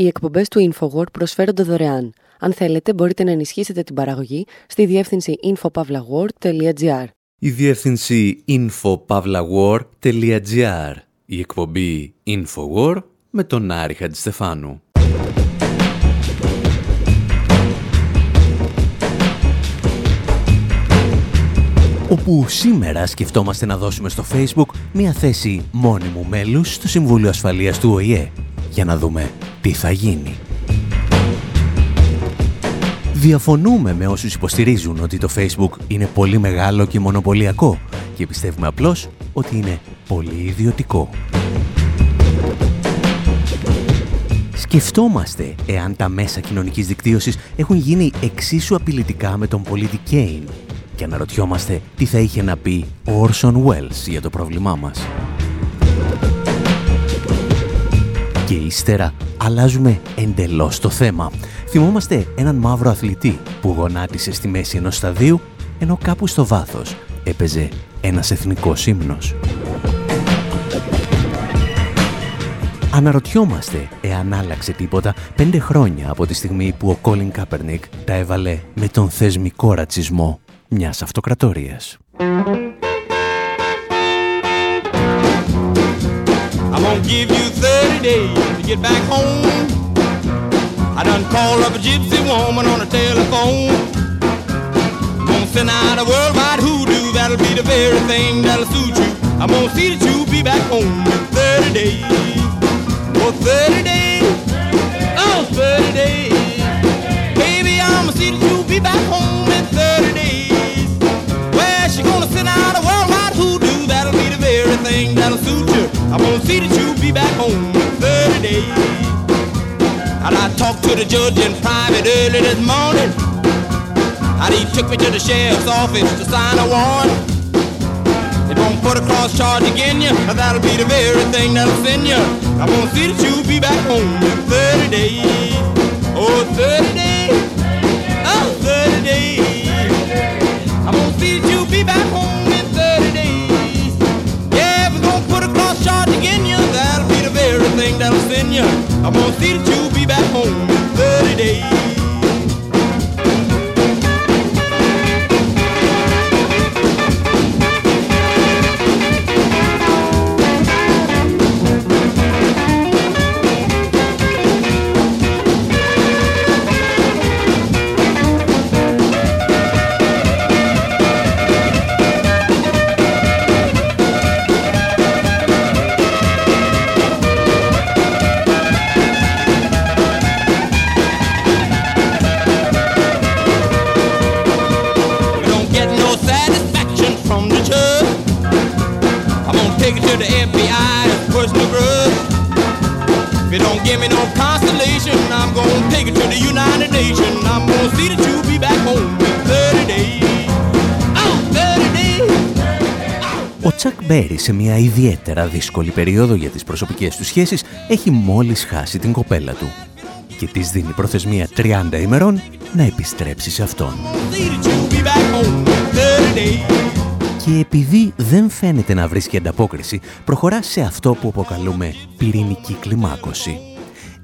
Οι εκπομπές του InfoWord προσφέρονται δωρεάν. Αν θέλετε, μπορείτε να ενισχύσετε την παραγωγή στη διεύθυνση infopavlagor.gr. Η διεύθυνση infopavlagor.gr. Η εκπομπή InfoWord με τον Άρη Χατζηστεφάνου. όπου σήμερα σκεφτόμαστε να δώσουμε στο Facebook μια θέση μόνιμου μέλους στο Συμβούλιο Ασφαλείας του ΟΗΕ για να δούμε τι θα γίνει. Διαφωνούμε με όσους υποστηρίζουν ότι το Facebook είναι πολύ μεγάλο και μονοπωλιακό και πιστεύουμε απλώς ότι είναι πολύ ιδιωτικό. Σκεφτόμαστε εάν τα μέσα κοινωνικής δικτύωσης έχουν γίνει εξίσου απειλητικά με τον πολίτη Κέιν και αναρωτιόμαστε τι θα είχε να πει ο Orson Welles για το πρόβλημά μας. Και ύστερα αλλάζουμε εντελώς το θέμα. Θυμόμαστε έναν μαύρο αθλητή που γονάτισε στη μέση ενός σταδίου, ενώ κάπου στο βάθος έπαιζε ένας εθνικός ύμνος. Αναρωτιόμαστε εάν άλλαξε τίποτα πέντε χρόνια από τη στιγμή που ο Κόλιν Κάπερνικ τα έβαλε με τον θεσμικό ρατσισμό μιας αυτοκρατορίας. I'm gonna give you 30 days to get back home. I done called up a gypsy woman on the telephone. Gonna send out a worldwide hoodoo, that'll be the very thing that'll suit you. I'm gonna see that you be back home in 30 days. Oh, 30 days. Oh, 30 days. Baby, I'm gonna see that you be back home in 30 days. She gonna send out a worldwide hoodoo. That'll be the very thing that'll suit you. I'm gonna see that you be back home in 30 days. And I talked to the judge in private early this morning. And he took me to the sheriff's office to sign a warrant. They won't put a cross charge against you. That'll be the very thing that'll send you. I'm gonna see that you be back home in 30 days. Oh, 30 days. Oh, 30 days. I'm gonna see that you be back home in 30 days. Yeah, we're gonna put a cross charge again you, that'll be the very thing that'll send you. I'm gonna see that you be back home in 30 days. Τσακ Μπέρι σε μια ιδιαίτερα δύσκολη περίοδο για τις προσωπικές του σχέσεις έχει μόλις χάσει την κοπέλα του και της δίνει προθεσμία 30 ημερών να επιστρέψει σε αυτόν. Και επειδή δεν φαίνεται να βρίσκει ανταπόκριση, προχωρά σε αυτό που αποκαλούμε πυρηνική κλιμάκωση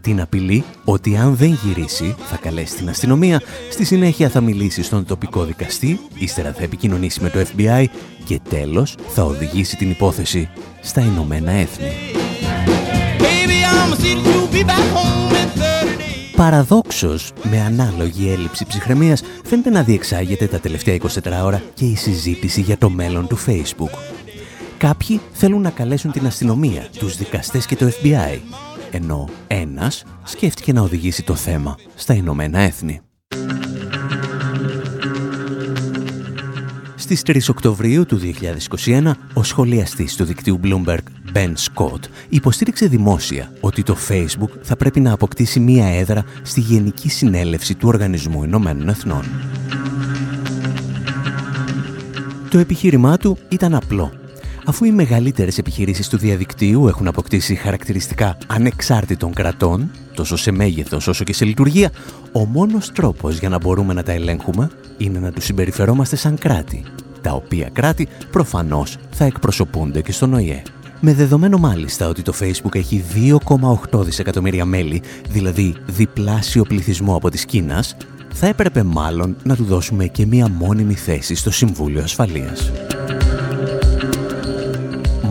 την απειλή ότι αν δεν γυρίσει θα καλέσει την αστυνομία, στη συνέχεια θα μιλήσει στον τοπικό δικαστή, ύστερα θα επικοινωνήσει με το FBI και τέλος θα οδηγήσει την υπόθεση στα Ηνωμένα Έθνη. Παραδόξως, με ανάλογη έλλειψη ψυχραιμίας, φαίνεται να διεξάγεται τα τελευταία 24 ώρα και η συζήτηση για το μέλλον του Facebook. Κάποιοι θέλουν να καλέσουν την αστυνομία, τους δικαστές και το FBI ενώ ένας σκέφτηκε να οδηγήσει το θέμα στα Ηνωμένα Έθνη. Στις 3 Οκτωβρίου του 2021, ο σχολιαστής του δικτύου Bloomberg, Ben Scott, υποστήριξε δημόσια ότι το Facebook θα πρέπει να αποκτήσει μία έδρα στη Γενική Συνέλευση του Οργανισμού Ηνωμένων Εθνών. Το επιχείρημά του ήταν απλό αφού οι μεγαλύτερες επιχειρήσεις του διαδικτύου έχουν αποκτήσει χαρακτηριστικά ανεξάρτητων κρατών, τόσο σε μέγεθος όσο και σε λειτουργία, ο μόνος τρόπος για να μπορούμε να τα ελέγχουμε είναι να τους συμπεριφερόμαστε σαν κράτη, τα οποία κράτη προφανώς θα εκπροσωπούνται και στον ΟΗΕ. Με δεδομένο μάλιστα ότι το Facebook έχει 2,8 δισεκατομμύρια μέλη, δηλαδή διπλάσιο πληθυσμό από της Κίνας, θα έπρεπε μάλλον να του δώσουμε και μία μόνιμη θέση στο Συμβούλιο Ασφαλείας.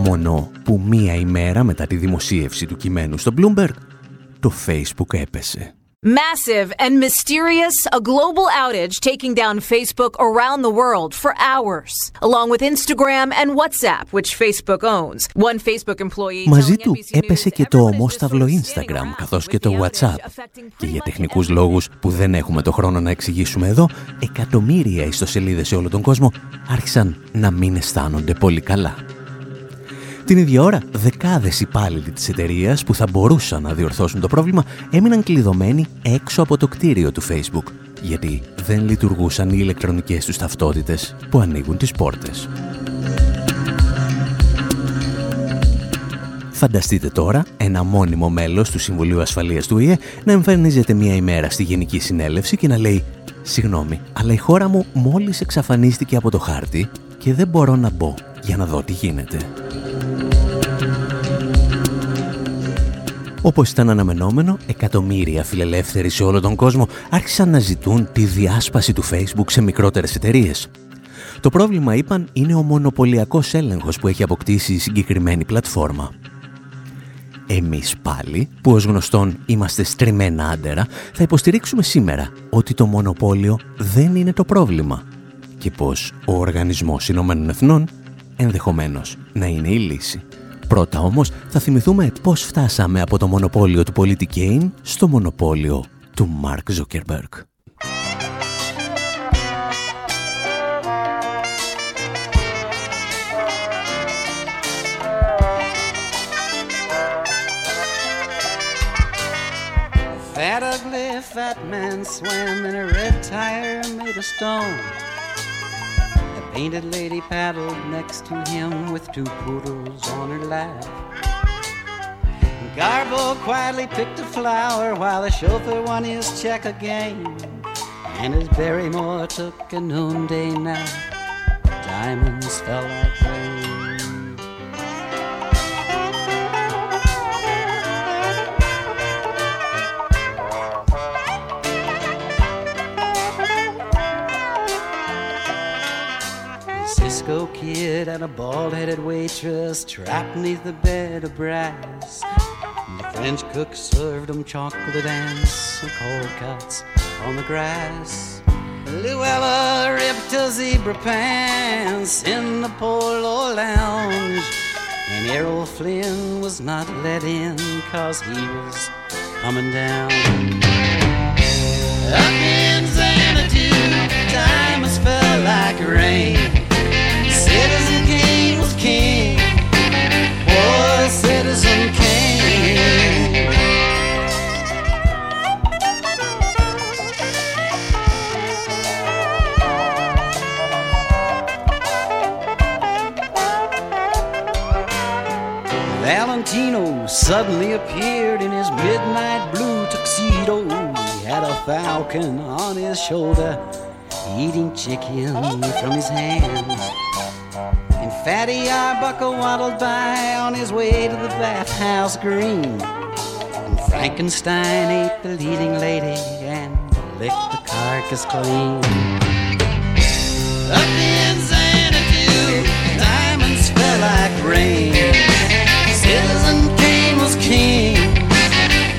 Μόνο που μία ημέρα μετά τη δημοσίευση του κειμένου στο Bloomberg, το Facebook έπεσε. Massive and mysterious, a global outage taking down Facebook around the world for hours, along with Instagram and WhatsApp, which Facebook owns. One Facebook employee Μαζί του έπεσε και το ομόσταυλο Instagram, καθώς και το WhatsApp. Και για τεχνικούς λόγους που δεν έχουμε το χρόνο να εξηγήσουμε εδώ, εκατομμύρια ιστοσελίδες σε όλο τον κόσμο άρχισαν να μην αισθάνονται πολύ καλά. Την ίδια ώρα, δεκάδες υπάλληλοι της εταιρείας που θα μπορούσαν να διορθώσουν το πρόβλημα έμειναν κλειδωμένοι έξω από το κτίριο του Facebook, γιατί δεν λειτουργούσαν οι ηλεκτρονικές τους ταυτότητες που ανοίγουν τις πόρτες. Φανταστείτε τώρα ένα μόνιμο μέλος του Συμβουλίου Ασφαλείας του ΙΕ να εμφανίζεται μία ημέρα στη Γενική Συνέλευση και να λέει «Συγγνώμη, αλλά η χώρα μου μόλις εξαφανίστηκε από το χάρτη και δεν μπορώ να μπω για να δω τι γίνεται». Όπως ήταν αναμενόμενο, εκατομμύρια φιλελεύθεροι σε όλο τον κόσμο άρχισαν να ζητούν τη διάσπαση του Facebook σε μικρότερες εταιρείες. Το πρόβλημα, είπαν, είναι ο μονοπωλιακός έλεγχος που έχει αποκτήσει η συγκεκριμένη πλατφόρμα. Εμείς πάλι, που ως γνωστόν είμαστε στριμμένα άντερα, θα υποστηρίξουμε σήμερα ότι το μονοπόλιο δεν είναι το πρόβλημα και πως ο Οργανισμός Ηνωμένων Εθνών ενδεχομένως να είναι η λύση. Πρώτα όμως θα θυμηθούμε πώς φτάσαμε από το μονοπόλιο του πολίτη Κέιν στο μονοπόλιο του Μαρκ Ζούκερμπεργκ. That ugly fat man swam in a red tire made of stone. Painted lady paddled next to him with two poodles on her lap. Garbo quietly picked a flower while the chauffeur won his check again. And as Barrymore took a noonday nap, diamonds fell like Cisco kid and a bald-headed waitress trapped neath the bed of brass. And the French cook served them chocolate and some cold cuts on the grass. Luella ripped a zebra pants in the polo lounge. And Errol Flynn was not let in cause he was coming down. Up in Xanadu, diamonds fell like rain. Citizen Kane was king. Citizen Kane. Valentino suddenly appeared in his midnight blue tuxedo. He had a falcon on his shoulder, eating chicken from his hands. Fatty Arbuckle waddled by on his way to the bathhouse green. And Frankenstein ate the leading lady and licked the carcass clean. Up in Xanadu, diamonds fell like rain. Citizen Kane was king.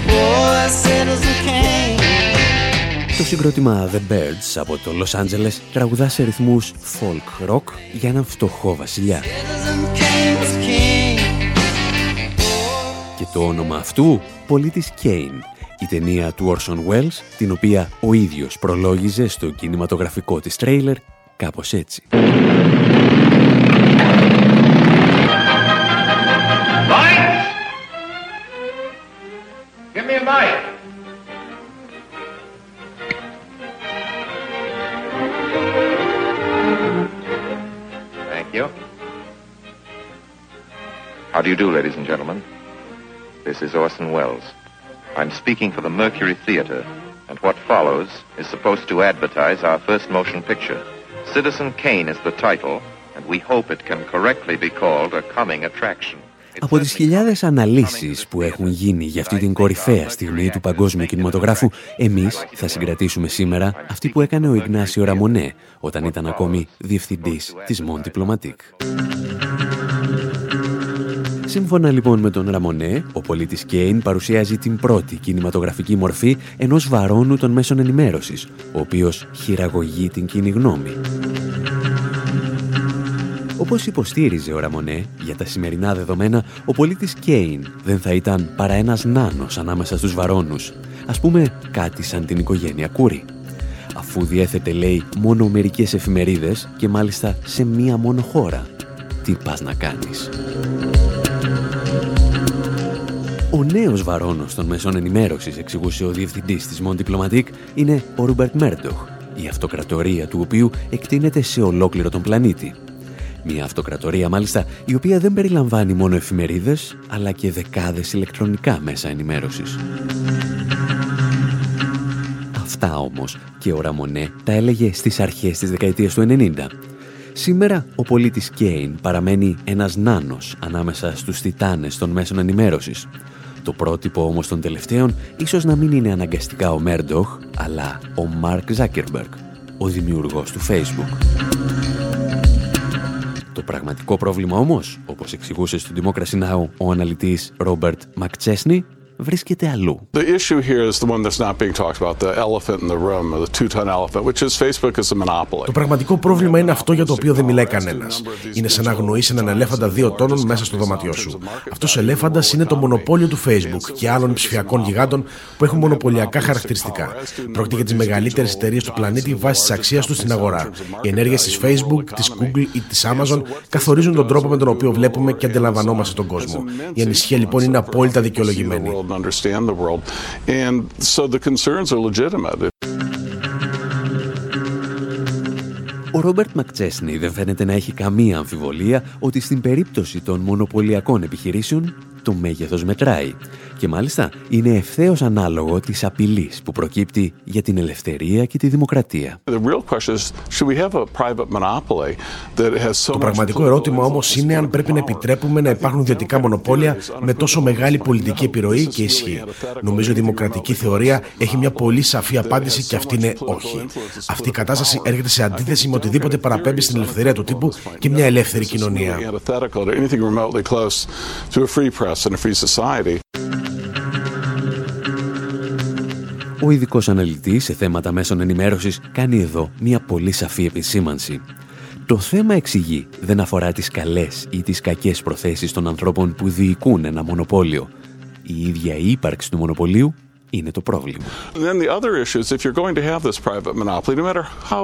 Boy, Citizen Kane. Το συγκρότημα The Birds από το Los Angeles τραγουδά σε ρυθμούς folk rock για έναν φτωχό βασιλιά. Και το όνομα αυτού, πολίτης Kane, η ταινία του Orson Welles, την οποία ο ίδιος προλόγιζε στο κινηματογραφικό της τρέιλερ κάπως έτσι. How do you do, ladies and gentlemen? This is Orson Welles. I'm speaking for the Mercury Theater, and what follows is supposed to advertise our first motion picture. Citizen Kane is the title, and we hope it can correctly be called a coming attraction. Από τις χιλιάδες αναλύσεις που έχουν γίνει για αυτή την κορυφαία στιγμή του παγκόσμιου κινηματογράφου, εμείς θα συγκρατήσουμε σήμερα αυτή που έκανε ο Ιγνάσιο Ραμονέ όταν ήταν ακόμη διευθυντής της Μον Diplomatique. Σύμφωνα λοιπόν με τον Ραμονέ, ο πολίτης Κέιν παρουσιάζει την πρώτη κινηματογραφική μορφή ενός βαρώνου των μέσων ενημέρωσης, ο οποίος χειραγωγεί την κοινή γνώμη. Όπως υποστήριζε ο Ραμονέ, για τα σημερινά δεδομένα, ο πολίτης Κέιν δεν θα ήταν παρά ένας νάνος ανάμεσα στους βαρώνους. Ας πούμε κάτι σαν την οικογένεια Κούρη. Αφού διέθετε, λέει, μόνο μερικές εφημερίδες και μάλιστα σε μία μόνο χώρα. Τι πας να κάνεις; Ο νέος βαρόνος των μεσών ενημέρωσης, εξηγούσε ο διευθυντής της Μον Diplomatique, είναι ο Ρούμπερτ Μέρντοχ, η αυτοκρατορία του οποίου εκτείνεται σε ολόκληρο τον πλανήτη. Μια αυτοκρατορία μάλιστα η οποία δεν περιλαμβάνει μόνο εφημερίδες, αλλά και δεκάδες ηλεκτρονικά μέσα ενημέρωσης. Αυτά όμως και ο Ραμονέ τα έλεγε στις αρχές της δεκαετίας του 90. Σήμερα ο πολίτης Κέιν παραμένει ένας νάνος ανάμεσα στους τιτάνες των μέσων ενημέρωσης. Το πρότυπο όμως των τελευταίων ίσως να μην είναι αναγκαστικά ο Μέρντοχ, αλλά ο Μάρκ Ζάκερμπεργκ, ο δημιουργός του Facebook. Το πραγματικό πρόβλημα όμως, όπως εξηγούσε στο Democracy Now! ο αναλυτής Ρόμπερτ Μακτσέσνι, βρίσκεται αλλού. The issue here is the one that's not being talked about, the elephant in the room, the two-ton elephant, which is Facebook is a monopoly. Το πραγματικό πρόβλημα είναι αυτό για το οποίο δεν μιλάει κανένας. Είναι σαν να αγνοήσει έναν ελέφαντα δύο τόνων μέσα στο δωμάτιό σου. Αυτός ο ελέφαντας είναι το μονοπόλιο του Facebook και άλλων ψηφιακών γιγάντων που έχουν μονοπωλιακά χαρακτηριστικά. Πρόκειται για τις μεγαλύτερες εταιρείες του πλανήτη βάσει της αξίας τους στην αγορά. Οι ενέργειες της Facebook, της Google ή της Amazon καθορίζουν τον τρόπο με τον οποίο βλέπουμε και αντιλαμβανόμαστε τον κόσμο. Η ανησυχία λοιπόν είναι απόλυτα δικαιολογημένη and understand the world. And so the concerns are legitimate. Ο Ρόμπερτ Μακτσέσνι δεν φαίνεται να έχει καμία αμφιβολία ότι στην περίπτωση των μονοπωλιακών επιχειρήσεων το μέγεθος μετράει και μάλιστα είναι ευθέως ανάλογο της απειλής που προκύπτει για την ελευθερία και τη δημοκρατία. Το πραγματικό ερώτημα όμως είναι αν πρέπει να επιτρέπουμε να υπάρχουν ιδιωτικά μονοπόλια με τόσο μεγάλη πολιτική επιρροή και ισχύ. Νομίζω η δημοκρατική θεωρία έχει μια πολύ σαφή απάντηση και αυτή είναι όχι. Αυτή η κατάσταση έρχεται σε αντίθεση με οτιδήποτε παραπέμπει στην ελευθερία του τύπου και μια ελεύθερη κοινωνία. Ο ειδικός αναλυτής σε θέματα μέσων ενημέρωσης κάνει εδώ μια πολύ σαφή επισήμανση. Το θέμα εξηγεί δεν αφορά τις καλές ή τις κακές προθέσεις των ανθρώπων που διοικούν ένα μονοπόλιο. Η ίδια η ύπαρξη του μονοπωλίου είναι το πρόβλημα. then the other issue is if you're going to have this private monopoly, no matter how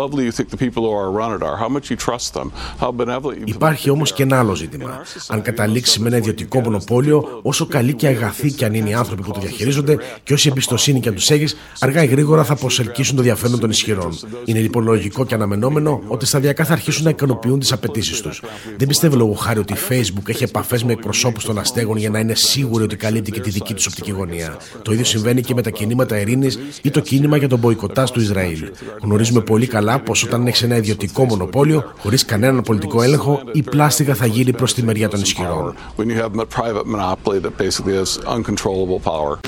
lovely you think the people who are run it are, how much you trust them, how benevolent you Υπάρχει όμως και ένα άλλο ζήτημα. Αν καταλήξει με ένα ιδιωτικό μονοπόλιο, όσο καλοί και αγαθοί και αν είναι οι άνθρωποι που το διαχειρίζονται και όση εμπιστοσύνη και αν τους έχεις, αργά ή γρήγορα θα προσελκύσουν το ενδιαφέρον των ισχυρών. Είναι λοιπόν λογικό και αναμενόμενο ότι σταδιακά θα αρχίσουν να ικανοποιούν τις απαιτήσεις τους. Δεν πιστεύω λόγω χάρη ότι η Facebook έχει επαφές με εκπροσώπους των αστέγων για να είναι σίγουροι ότι καλύπτει και τη δική τους οπτική γωνία. Το ίδιο συμβαίνει και με τα κινήματα ειρήνης ή το κίνημα για τον μποϊκοτάζ του Ισραήλ. Γνωρίζουμε πολύ καλά πως όταν έχεις ένα ιδιωτικό μονοπόλιο, χωρίς κανέναν πολιτικό έλεγχο, η πλάστικα θα γύρει προς τη μεριά των ισχυρών. when you have a private monopoly that basically has uncontrollable power.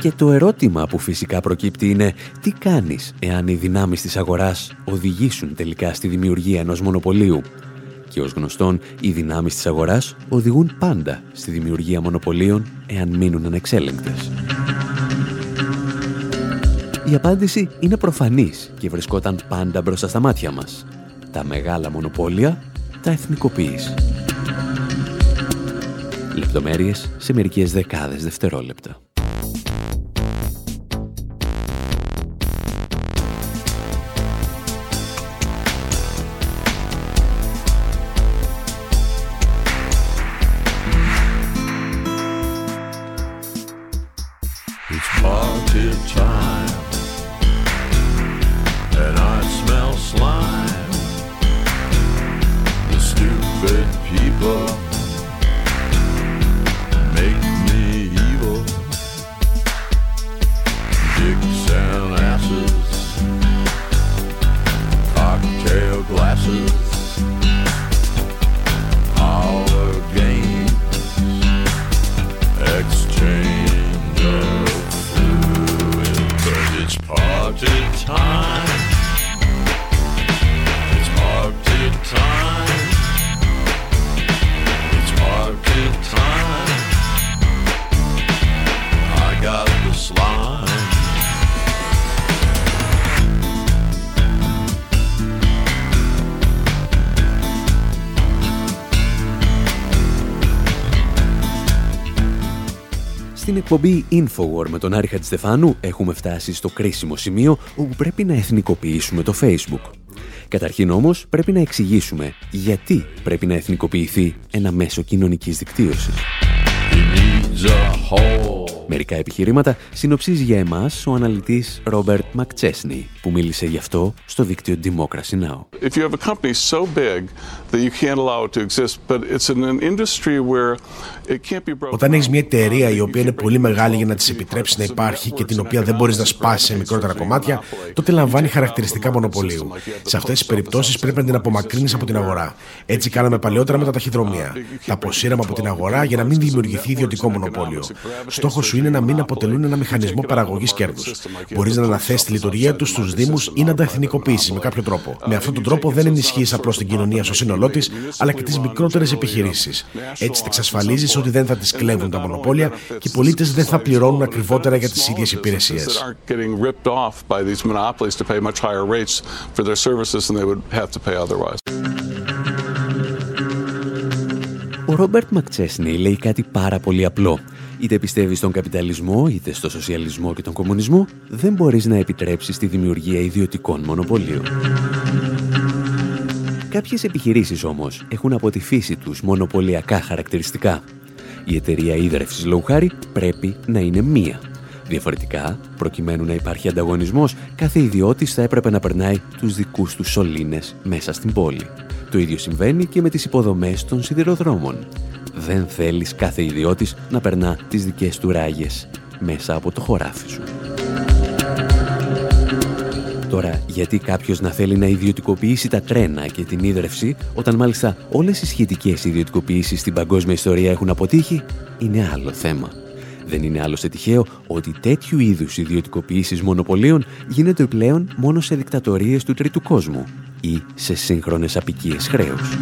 Και το ερώτημα που φυσικά προκύπτει είναι τι κάνεις εάν οι δυνάμεις της αγοράς οδηγήσουν τελικά στη δημιουργία ενός μονοπωλίου; Και ως γνωστόν, οι δυνάμεις της αγοράς οδηγούν πάντα στη δημιουργία μονοπωλίων εάν μείνουν ανεξέλεγκτες. Η απάντηση είναι προφανής και βρισκόταν πάντα μπροστά στα μάτια μας. Τα μεγάλα μονοπόλια τα εθνικοποίησε. Λεπτομέρειες σε μερικές δεκάδες δευτερόλεπτα. Εκπομπή Infowar με τον Άρη Χατζηστεφάνου έχουμε φτάσει στο κρίσιμο σημείο όπου πρέπει να εθνικοποιήσουμε το Facebook. Καταρχήν όμως πρέπει να εξηγήσουμε γιατί πρέπει να εθνικοποιηθεί ένα μέσο κοινωνικής δικτύωσης. Μερικά επιχειρήματα συνοψίζει για εμάς ο αναλυτής Ρόμπερτ Μακτσέσνι, που μίλησε γι' αυτό στο δίκτυο Democracy Now! If you have a company so big that you can't allow it to exist, but it's in an industry where it can't be broken. Όταν έχεις μια εταιρεία η οποία είναι πολύ μεγάλη για να της επιτρέψει να υπάρχει και την οποία δεν μπορείς να σπάσει σε μικρότερα κομμάτια, τότε λαμβάνει χαρακτηριστικά μονοπωλίου. Σε αυτές τις περιπτώσεις πρέπει να την απομακρύνεις από την αγορά. Έτσι κάναμε παλαιότερα με τα ταχυδρομεία. Τα αποσύραμε από την αγορά για να μην δημιουργηθεί ιδιωτικό μονοπόλιο. Στόχος σου είναι να μην αποτελούν ένα μηχανισμό παραγωγής κέρδους. Μπορείς να αναθέσεις τη λειτουργία τους στους Δήμους ή να τα εθνικοποιήσεις με κάποιο τρόπο. Με αυτόν τον τρόπο δεν ενισχύεις απλώς την κοινωνία στο σύνολό της, αλλά και τις μικρότερες επιχειρήσεις. Έτσι θα εξασφαλίζεις ότι δεν θα τις κλέβουν τα μονοπόλια και οι πολίτες δεν θα πληρώνουν ακριβότερα για τις ίδιες υπηρεσίες. Ο Ρόμπερτ Μακτσέσνι λέει κάτι πάρα πολύ απλό. Είτε πιστεύεις στον καπιταλισμό, είτε στο σοσιαλισμό και τον κομμουνισμό, δεν μπορείς να επιτρέψεις τη δημιουργία ιδιωτικών μονοπωλίων. Κάποιες επιχειρήσεις όμως έχουν από τη φύση τους μονοπωλιακά χαρακτηριστικά. Η εταιρεία ίδρευσης λόγου χάρη πρέπει να είναι μία. Διαφορετικά, προκειμένου να υπάρχει ανταγωνισμός, κάθε ιδιώτης θα έπρεπε να περνάει τους δικούς του σωλήνες μέσα στην πόλη. Το ίδιο συμβαίνει και με τις υποδομές των σιδηροδρόμων. Δεν θέλεις κάθε ιδιώτης να περνά τις δικές του ράγες μέσα από το χωράφι σου. Τώρα, γιατί κάποιος να θέλει να ιδιωτικοποιήσει τα τρένα και την ίδρυυση, όταν μάλιστα όλες οι σχετικές ιδιωτικοποιήσεις στην παγκόσμια ιστορία έχουν αποτύχει, είναι άλλο θέμα. Δεν είναι άλλωστε τυχαίο ότι τέτοιου είδους ιδιωτικοποιήσεις μονοπωλίων γίνονται πλέον μόνο σε δικτατορίες του τρίτου κόσμου ή σε σύγχρονες απικίες χρέους.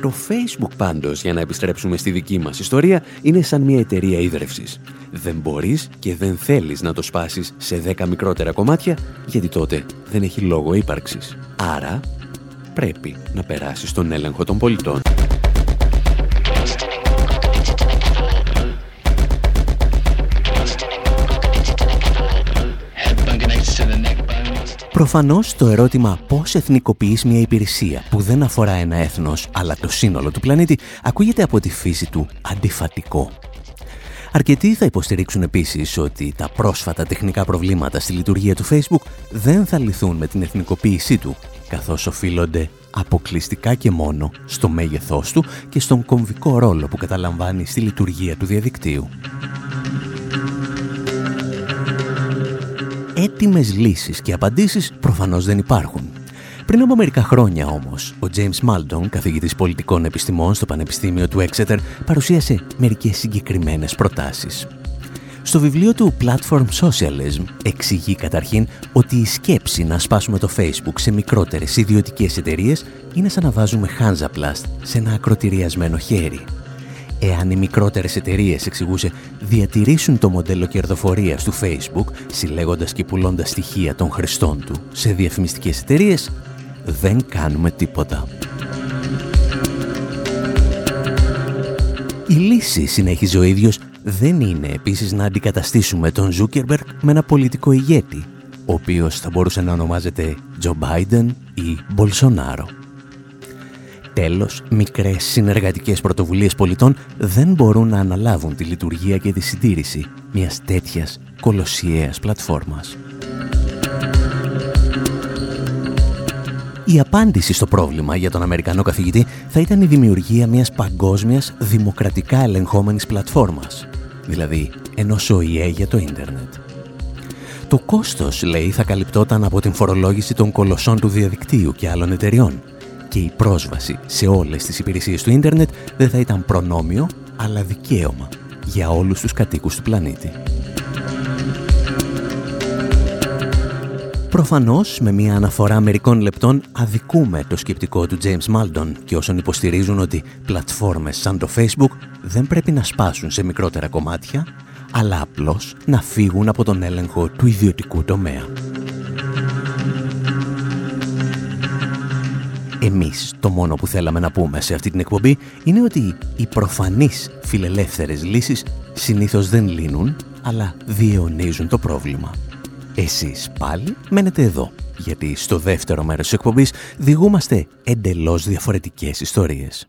Το Facebook πάντως, για να επιστρέψουμε στη δική μας ιστορία, είναι σαν μια εταιρεία ίδρευσης. Δεν μπορείς και δεν θέλεις να το σπάσεις σε 10 μικρότερα κομμάτια, γιατί τότε δεν έχει λόγο ύπαρξης. Άρα, πρέπει να περάσεις τον έλεγχο των πολιτών. Προφανώς το ερώτημα πώς εθνικοποιείς μια υπηρεσία που δεν αφορά ένα έθνος αλλά το σύνολο του πλανήτη ακούγεται από τη φύση του αντιφατικό. Αρκετοί θα υποστηρίξουν επίσης ότι τα πρόσφατα τεχνικά προβλήματα στη λειτουργία του Facebook δεν θα λυθούν με την εθνικοποίησή του, καθώς οφείλονται αποκλειστικά και μόνο στο μέγεθός του και στον κομβικό ρόλο που καταλαμβάνει στη λειτουργία του διαδικτύου. Έτοιμες λύσεις και απαντήσεις προφανώς δεν υπάρχουν. Πριν από μερικά χρόνια όμως, ο James Maldon, καθηγητής πολιτικών επιστημών στο Πανεπιστήμιο του Exeter, παρουσίασε μερικές συγκεκριμένες προτάσεις. Στο βιβλίο του Platform Socialism εξηγεί καταρχήν ότι η σκέψη να σπάσουμε το Facebook σε μικρότερες ιδιωτικές εταιρείες είναι σαν να βάζουμε Hansaplast σε ένα ακροτηριασμένο χέρι εάν οι μικρότερες εταιρείες, εξηγούσε, διατηρήσουν το μοντέλο κερδοφορίας του Facebook, συλλέγοντας και πουλώντας στοιχεία των χρηστών του σε διαφημιστικές εταιρείες, δεν κάνουμε τίποτα. Η λύση, συνέχιζε ο ίδιος, δεν είναι επίσης να αντικαταστήσουμε τον Zuckerberg με ένα πολιτικό ηγέτη, ο οποίος θα μπορούσε να ονομάζεται Joe Biden ή Bolsonaro. Τέλος, μικρές συνεργατικές πρωτοβουλίες πολιτών δεν μπορούν να αναλάβουν τη λειτουργία και τη συντήρηση μιας τέτοιας κολοσιαίας πλατφόρμας. Η απάντηση στο πρόβλημα για τον Αμερικανό καθηγητή θα ήταν η δημιουργία μιας παγκόσμιας δημοκρατικά ελεγχόμενης πλατφόρμας, δηλαδή ενός ΟΗΕ για το ίντερνετ. Το κόστος, λέει, θα καλυπτόταν από την φορολόγηση των κολοσσών του διαδικτύου και άλλων εταιριών, και η πρόσβαση σε όλες τις υπηρεσίες του ίντερνετ δεν θα ήταν προνόμιο, αλλά δικαίωμα για όλους τους κατοίκους του πλανήτη. Προφανώς, με μια αναφορά μερικών λεπτών, αδικούμε το σκεπτικό του James Maldon και όσων υποστηρίζουν ότι πλατφόρμες σαν το Facebook δεν πρέπει να σπάσουν σε μικρότερα κομμάτια, αλλά απλώς να φύγουν από τον έλεγχο του ιδιωτικού τομέα. Εμείς το μόνο που θέλαμε να πούμε σε αυτή την εκπομπή είναι ότι οι προφανείς φιλελεύθερες λύσεις συνήθως δεν λύνουν, αλλά διαιωνίζουν το πρόβλημα. Εσείς πάλι μένετε εδώ, γιατί στο δεύτερο μέρος της εκπομπής διηγούμαστε εντελώς διαφορετικές ιστορίες.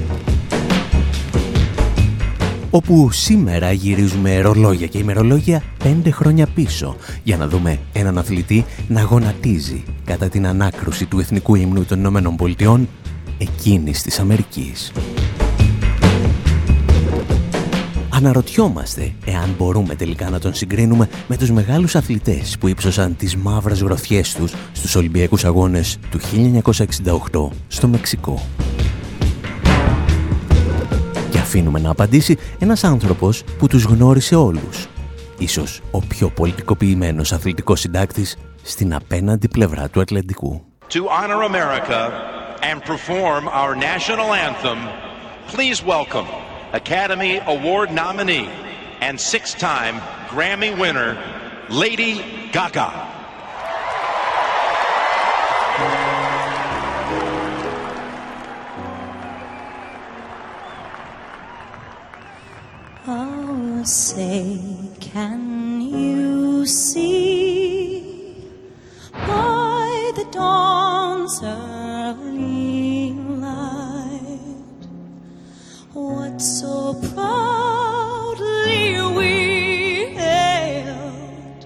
όπου σήμερα γυρίζουμε ρολόγια και ημερολόγια πέντε χρόνια πίσω για να δούμε έναν αθλητή να γονατίζει κατά την ανάκρουση του Εθνικού Υμνού των Ηνωμένων Πολιτειών εκείνης της Αμερικής. Αναρωτιόμαστε εάν μπορούμε τελικά να τον συγκρίνουμε με τους μεγάλους αθλητές που ύψωσαν τις μαύρες γροθιές τους στους Ολυμπιακούς Αγώνες του 1968 στο Μεξικό. Και αφήνουμε να απαντήσει ένας άνθρωπος που τους γνώρισε όλους. Ίσως ο πιο πολιτικοποιημένος αθλητικός συντάκτης στην απέναντι πλευρά του Ατλαντικού. To honor America and perform our national anthem, please welcome Academy Award nominee and six-time Grammy winner, Lady Gaga. Oh, say, can you see by the dawn's early light what so proudly we hailed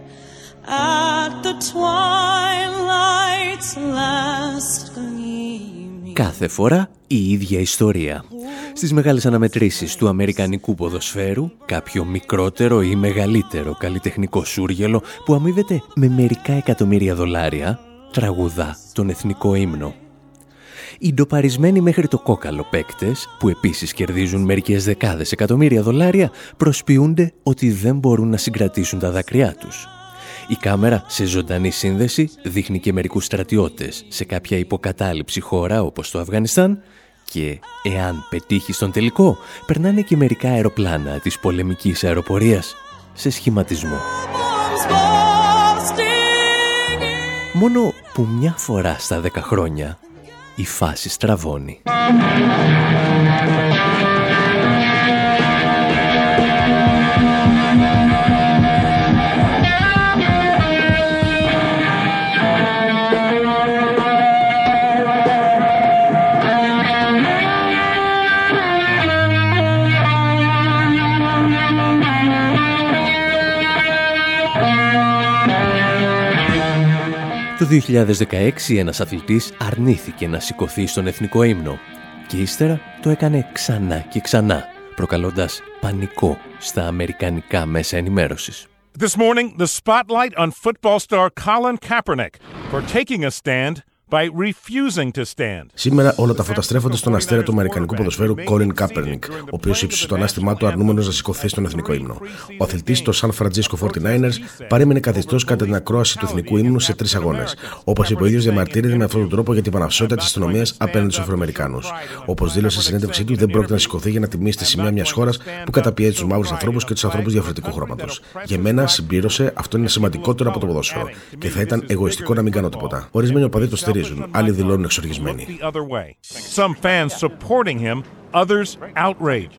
at the twilight's last gleaming? Κάθε φορά η ίδια ιστορία. Στις μεγάλες αναμετρήσεις του Αμερικανικού ποδοσφαίρου, κάποιο μικρότερο ή μεγαλύτερο καλλιτεχνικό σούργελο που αμείβεται με μερικά εκατομμύρια δολάρια, τραγουδά τον εθνικό ύμνο. Οι ντοπαρισμένοι μέχρι το κόκαλο παίκτες, που επίσης κερδίζουν μερικές δεκάδες εκατομμύρια δολάρια, προσποιούνται ότι δεν μπορούν να συγκρατήσουν τα δάκρυά τους. Η κάμερα σε ζωντανή σύνδεση δείχνει και μερικούς στρατιώτες σε κάποια υποκατάληψη χώρα όπως το Αφγανιστάν και εάν πετύχει στον τελικό, περνάνε και μερικά αεροπλάνα της πολεμικής αεροπορίας σε σχηματισμό. Μόνο που μια φορά στα δέκα χρόνια η φάση στραβώνει. Το 2016 ένας αθλητής αρνήθηκε να σηκωθεί στον εθνικό ύμνο και ύστερα το έκανε ξανά και ξανά, προκαλώντας πανικό στα αμερικανικά μέσα ενημέρωσης. This morning, the spotlight on football star Colin Kaepernick for taking a stand by refusing to stand. Σήμερα όλα τα φώτα στρέφονται στον αστέρα του Αμερικανικού ποδοσφαίρου Colin Kaepernick, ο οποίος ύψωσε το ανάστημά του αρνούμενος να σηκωθεί στον εθνικό ύμνο. Ο αθλητής των San Francisco 49ers παρέμεινε καθιστός κατά την ακρόαση του εθνικού ύμνου σε τρεις αγώνες. Όπως είπε ο ίδιος, διαμαρτύρεται με αυτόν τον τρόπο για την παναυσότητα της αστυνομίας απέναντι στους Αφροαμερικάνους. Όπως δήλωσε στη συνέντευξή του, δεν πρόκειται να σηκωθεί για να τιμήσει τη σημαία μιας χώρας που καταπιέζει τους μαύρους ανθρώπους και τους ανθρώπους διαφορετικού χρώματος. Για μένα, συμπλήρωσε, αυτό είναι σημαντικότερο από το ποδόσφαιρο και θα ήταν εγωιστικό να μην κάνω τίποτα. Ορισμένοι οπαδοί το στηρίζουν, άλλοι δηλώνουν εξοργισμένοι. The other way. Some fans supporting him, others outraged.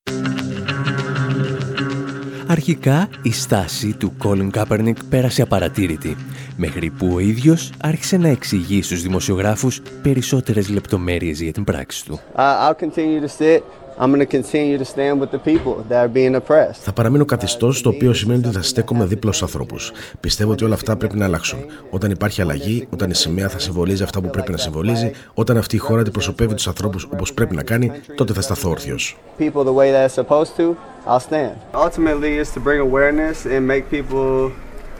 Αρχικά η στάση του Colin Kaepernick πέρασε απαρατήρητη, μέχρι που ο ίδιος άρχισε να εξηγεί στους δημοσιογράφους περισσότερες λεπτομέρειες για την πράξη του. I, I'll continue to sit. I'm going to continue to stand with the people that are being oppressed. Θα παραμείνω καθιστός, το οποίο σημαίνει ότι θα στέκομαι δίπλα στους ανθρώπους. Πιστεύω ότι όλα αυτά πρέπει να αλλάξουν. Όταν υπάρχει αλλαγή, όταν η σημαία θα συμβολίζει αυτά που πρέπει να συμβολίζει, όταν αυτή η χώρα αντιπροσωπεύει τους ανθρώπους όπως πρέπει να κάνει, τότε θα σταθώ όρθιος. People the way that it's supposed to, I'll stand. Ultimately, it's to bring awareness and make people,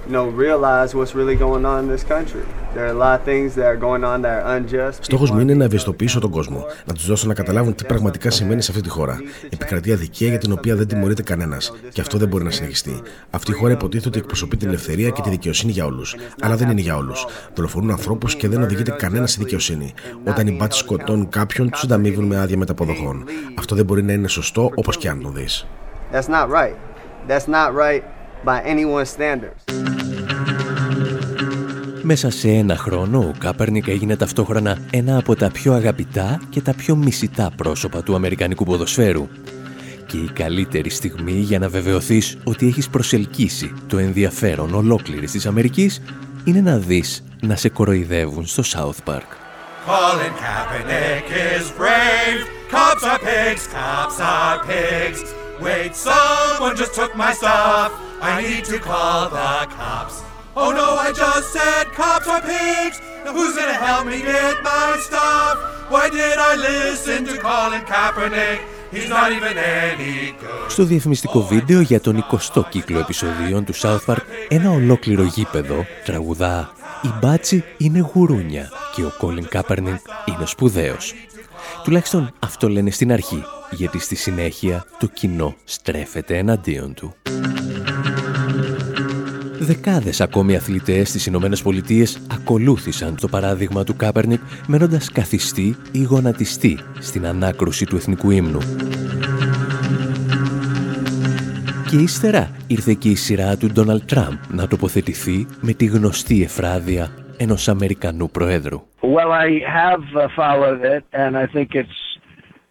you know, realize what's really going on in this country. There are a lot of things that are going on that are unjust. Στόχος μου είναι να ευαισθητοποιήσω τον κόσμο, να τους δώσω να καταλάβουν τι πραγματικά σημαίνει σε αυτή τη χώρα. Επικρατεί αδικία για την οποία δεν τιμωρείται κανένας. Και αυτό δεν μπορεί να συνεχιστεί. Αυτή η χώρα υποτίθεται ότι εκπροσωπεί την ελευθερία και τη δικαιοσύνη για όλους. Αλλά δεν είναι για όλους. Δολοφονούν ανθρώπους και δεν οδηγείται κανένας στη δικαιοσύνη. Όταν οι μπάτσοι σκοτώνουν κάποιον, τους ανταμείβουν με άδεια μεταποδοχών. Αυτό δεν μπορεί να είναι σωστό όπως και αν το δεις. That's not right. That's not right by anyone's standards. Μέσα σε ένα χρόνο ο Κάπερνικ έγινε ταυτόχρονα ένα από τα πιο αγαπητά και τα πιο μισητά πρόσωπα του Αμερικανικού ποδοσφαίρου. Και η καλύτερη στιγμή για να βεβαιωθείς ότι έχεις προσελκύσει το ενδιαφέρον ολόκληρης της Αμερικής είναι να δεις να σε κοροϊδεύουν στο South Park. Colin Kaepernick is brave. Cops are pigs, cops are pigs. Wait, someone just took my stuff. I need to call the cops. Oh no, I just said cops are pigs. Now who's gonna help me get my stuff? Why did I listen to Colin Kaepernick? He's not even any good. Στο διαφημιστικό βίντεο για τον 20ο κύκλο επεισοδίων του South Park, ένα ολόκληρο γήπεδο τραγουδά «Η μπάτσι είναι γουρούνια και ο Colin Kaepernick είναι σπουδαίος». Τουλάχιστον αυτό λένε στην αρχή, γιατί στη συνέχεια το κοινό στρέφεται εναντίον του. Δεκάδες ακόμη αθλητές στις Ηνωμένες Πολιτείες ακολούθησαν το παράδειγμα του Κάπερνικ μένοντας καθιστή ή γονατιστή στην ανάκρουση του εθνικού ύμνου. Και ύστερα ήρθε και η σειρά του Ντόναλτ Τραμπ να τοποθετηθεί με τη γνωστή εφράδια ενός Αμερικανού Προέδρου. Well, I have uh, followed it, and I think it's.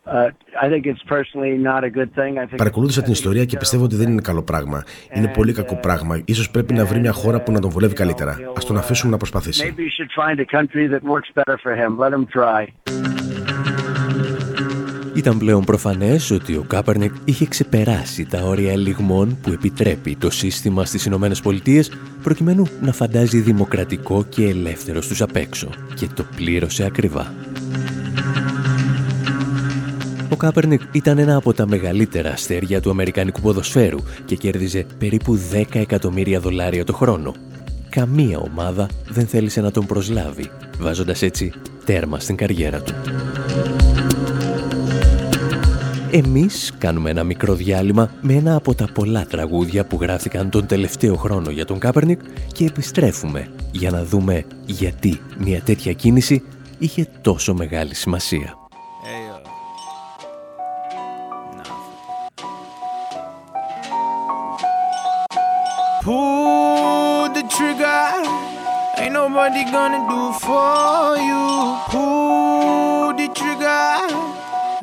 Uh, I think it's personally not a good thing. I think Παρακολούθησα την ιστορία και πιστεύω ότι δεν είναι καλό πράγμα. Είναι πολύ κακό πράγμα. Ίσως πρέπει να βρει μια χώρα που να τον βολεύει καλύτερα. Α τον αφήσουμε να προσπαθήσει. Ήταν πλέον προφανές ότι ο Κάπερνικ είχε ξεπεράσει τα όρια ελιγμών που επιτρέπει το σύστημα στις Ηνωμένες Πολιτείες προκειμένου να φαντάζει δημοκρατικό και ελεύθερο στους απ' έξω και το πλήρωσε ακριβά. Ο Κάπερνικ ήταν ένα από τα μεγαλύτερα αστέρια του αμερικανικού ποδοσφαίρου και κέρδιζε περίπου 10 εκατομμύρια δολάρια το χρόνο. Καμία ομάδα δεν θέλησε να τον προσλάβει, βάζοντας έτσι τέρμα στην καριέρα του. Εμείς κάνουμε ένα μικρό διάλειμμα με ένα από τα πολλά τραγούδια που γράφτηκαν τον τελευταίο χρόνο για τον Κάπερνικ και επιστρέφουμε για να δούμε γιατί μια τέτοια κίνηση είχε τόσο μεγάλη σημασία. Pull the trigger. Ain't nobody gonna do for you. Pull the trigger.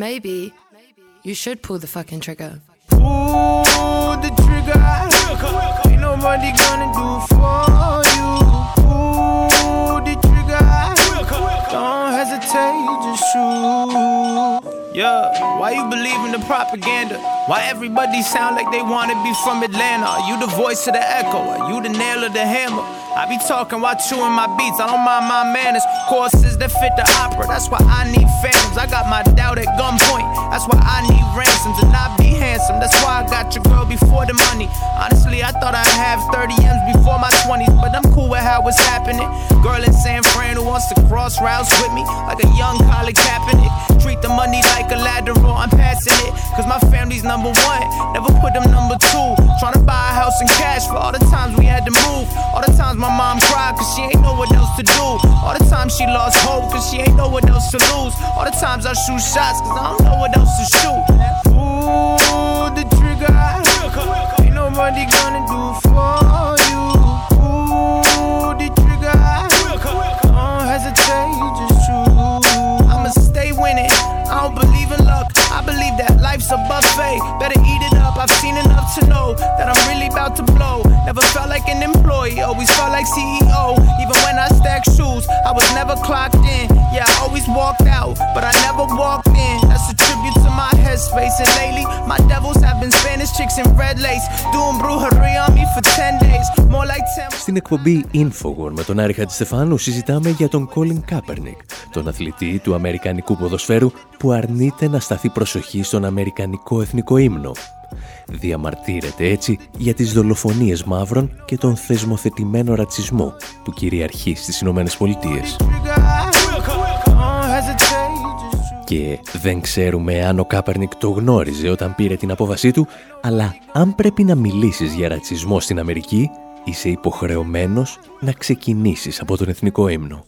Maybe you should pull the fucking trigger. Pull the trigger. Ain't nobody gonna do for you. Pull the trigger. Don't hesitate, just shoot. Yeah, why you believe in the propaganda? Why everybody sound like they wanna be from Atlanta? Are you the voice of the echo? Are you the nail of the hammer? I be talking while chewing my beats. I don't mind my manners. Courses that fit the opera. That's why I need phantoms. I got my doubt at gunpoint. That's why I need ransoms and not be handsome. That's why I got your girl before the money. Honestly, I thought I'd have 30 M's before my 20s, but I'm cool with how it's happening. Girl in San wants to cross routes with me like a young Colin Kaepernick. Treat the money like a lateral. I'm passing it, cause my family's number one. Never put them number two. Trying to buy a house in cash for all the times we had to move. All the times my mom cried cause she ain't know what else to do. All the times she lost hope cause she ain't know what else to lose. All the times I shoot shots cause I don't know what else to shoot. Pull the trigger. Ain't nobody gonna do for know that I'm really about to blow. Never felt like an employee, always felt like CEO. Even when I stacked shoes, I was never clocked in. Yeah, I always walked out, but I never walked in. That's a tribute to my headspace. And lately, my devils have been Spanish chicks in red lace. Doing brujery on me for 10 days. More like 10. Στην εκπομπή Infowar με τον Άρη Χατζηστεφάνου συζητάμε για τον Colin Kaepernick, τον αθλητή του Αμερικανικού ποδοσφαίρου που αρνείται να σταθεί προσοχή στον Αμερικανικό εθνικό ύμνο. Διαμαρτύρεται έτσι για τις δολοφονίες μαύρων και τον θεσμοθετημένο ρατσισμό που κυριαρχεί στις Ηνωμένες Πολιτείες. Και δεν ξέρουμε αν ο Κάπερνικ το γνώριζε όταν πήρε την απόβασή του, αλλά αν πρέπει να μιλήσεις για ρατσισμό στην Αμερική, είσαι υποχρεωμένος να ξεκινήσεις από τον εθνικό ύμνο.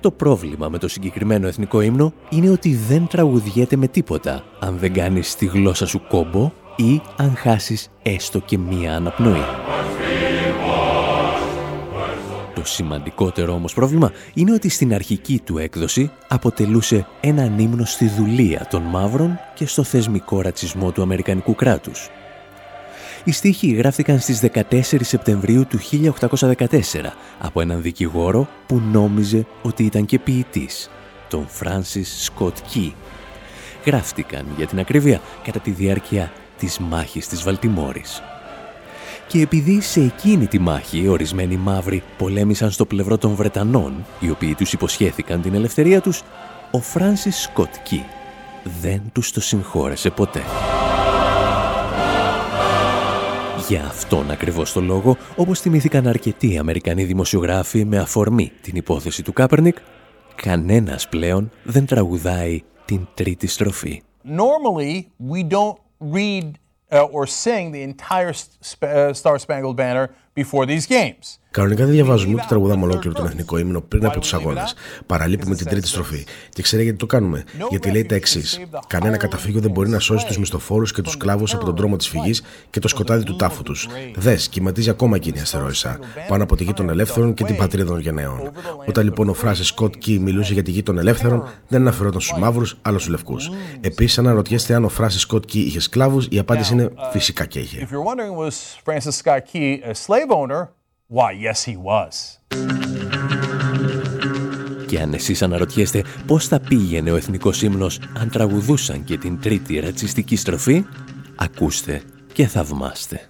Το πρώτο πρόβλημα με το συγκεκριμένο εθνικό ύμνο είναι ότι δεν τραγουδιέται με τίποτα αν δεν κάνεις τη γλώσσα σου κόμπο ή αν χάσεις έστω και μία αναπνοή. Το σημαντικότερο όμως πρόβλημα είναι ότι στην αρχική του έκδοση αποτελούσε έναν ύμνο στη δουλεία των μαύρων και στο θεσμικό ρατσισμό του Αμερικανικού κράτους. Οι στίχοι γράφτηκαν στις 14 Σεπτεμβρίου του 1814 από έναν δικηγόρο που νόμιζε ότι ήταν και ποιητής, τον Francis Scott Key. γράφτηκαν για την ακρίβεια κατά τη διάρκεια της μάχης της Βαλτιμόρης. Και επειδή σε εκείνη τη μάχη ορισμένοι μαύροι πολέμησαν στο πλευρό των Βρετανών, οι οποίοι τους υποσχέθηκαν την ελευθερία τους, ο Φράνσις Σκοτ Κι δεν τους το συγχώρεσε ποτέ. Για αυτόν ακριβώς το λόγο, όπως θυμήθηκαν αρκετοί Αμερικανοί δημοσιογράφοι με αφορμή την υπόθεση του Κάπερνικ, κανένας πλέον δεν τραγουδάει την τρίτη στροφή. Normally, we don't read uh, or sing the entire sp- uh, Star Spangled Banner before these games. Κανονικά δεν διαβάζουμε ούτε τραγουδάμε ολόκληρο τον εθνικό ύμνο πριν από τους αγώνες. Παραλείπουμε την τρίτη στροφή. Και ξέρετε γιατί το κάνουμε; Γιατί λέει τα εξής. Κανένα καταφύγιο δεν μπορεί να σώσει τους μισθοφόρους και τους σκλάβου από τον δρόμο της φυγής και το σκοτάδι του τάφου τους. Δες, κυματίζει ακόμα εκείνη η αστερόησα. Πάνω από τη γη των ελεύθερων και την πατρίδα των γενναίων. Όταν λοιπόν ο Φράση Σκοτ Κι μιλούσε για τη γη των ελεύθερων, δεν αναφερόταν στους μαύρους, αλλά στους λευκούς. Επίσης, αν αναρωτιέστε αν ο Φράσης Σκοτ Κι είχε σκλάβους, η απάντηση είναι φυσικά και είχε. Why, yes, he was. Και αν εσείς αναρωτιέστε πώς θα πήγαινε ο εθνικός ύμνος αν τραγουδούσαν και την τρίτη ρατσιστική στροφή, ακούστε και θαυμάστε.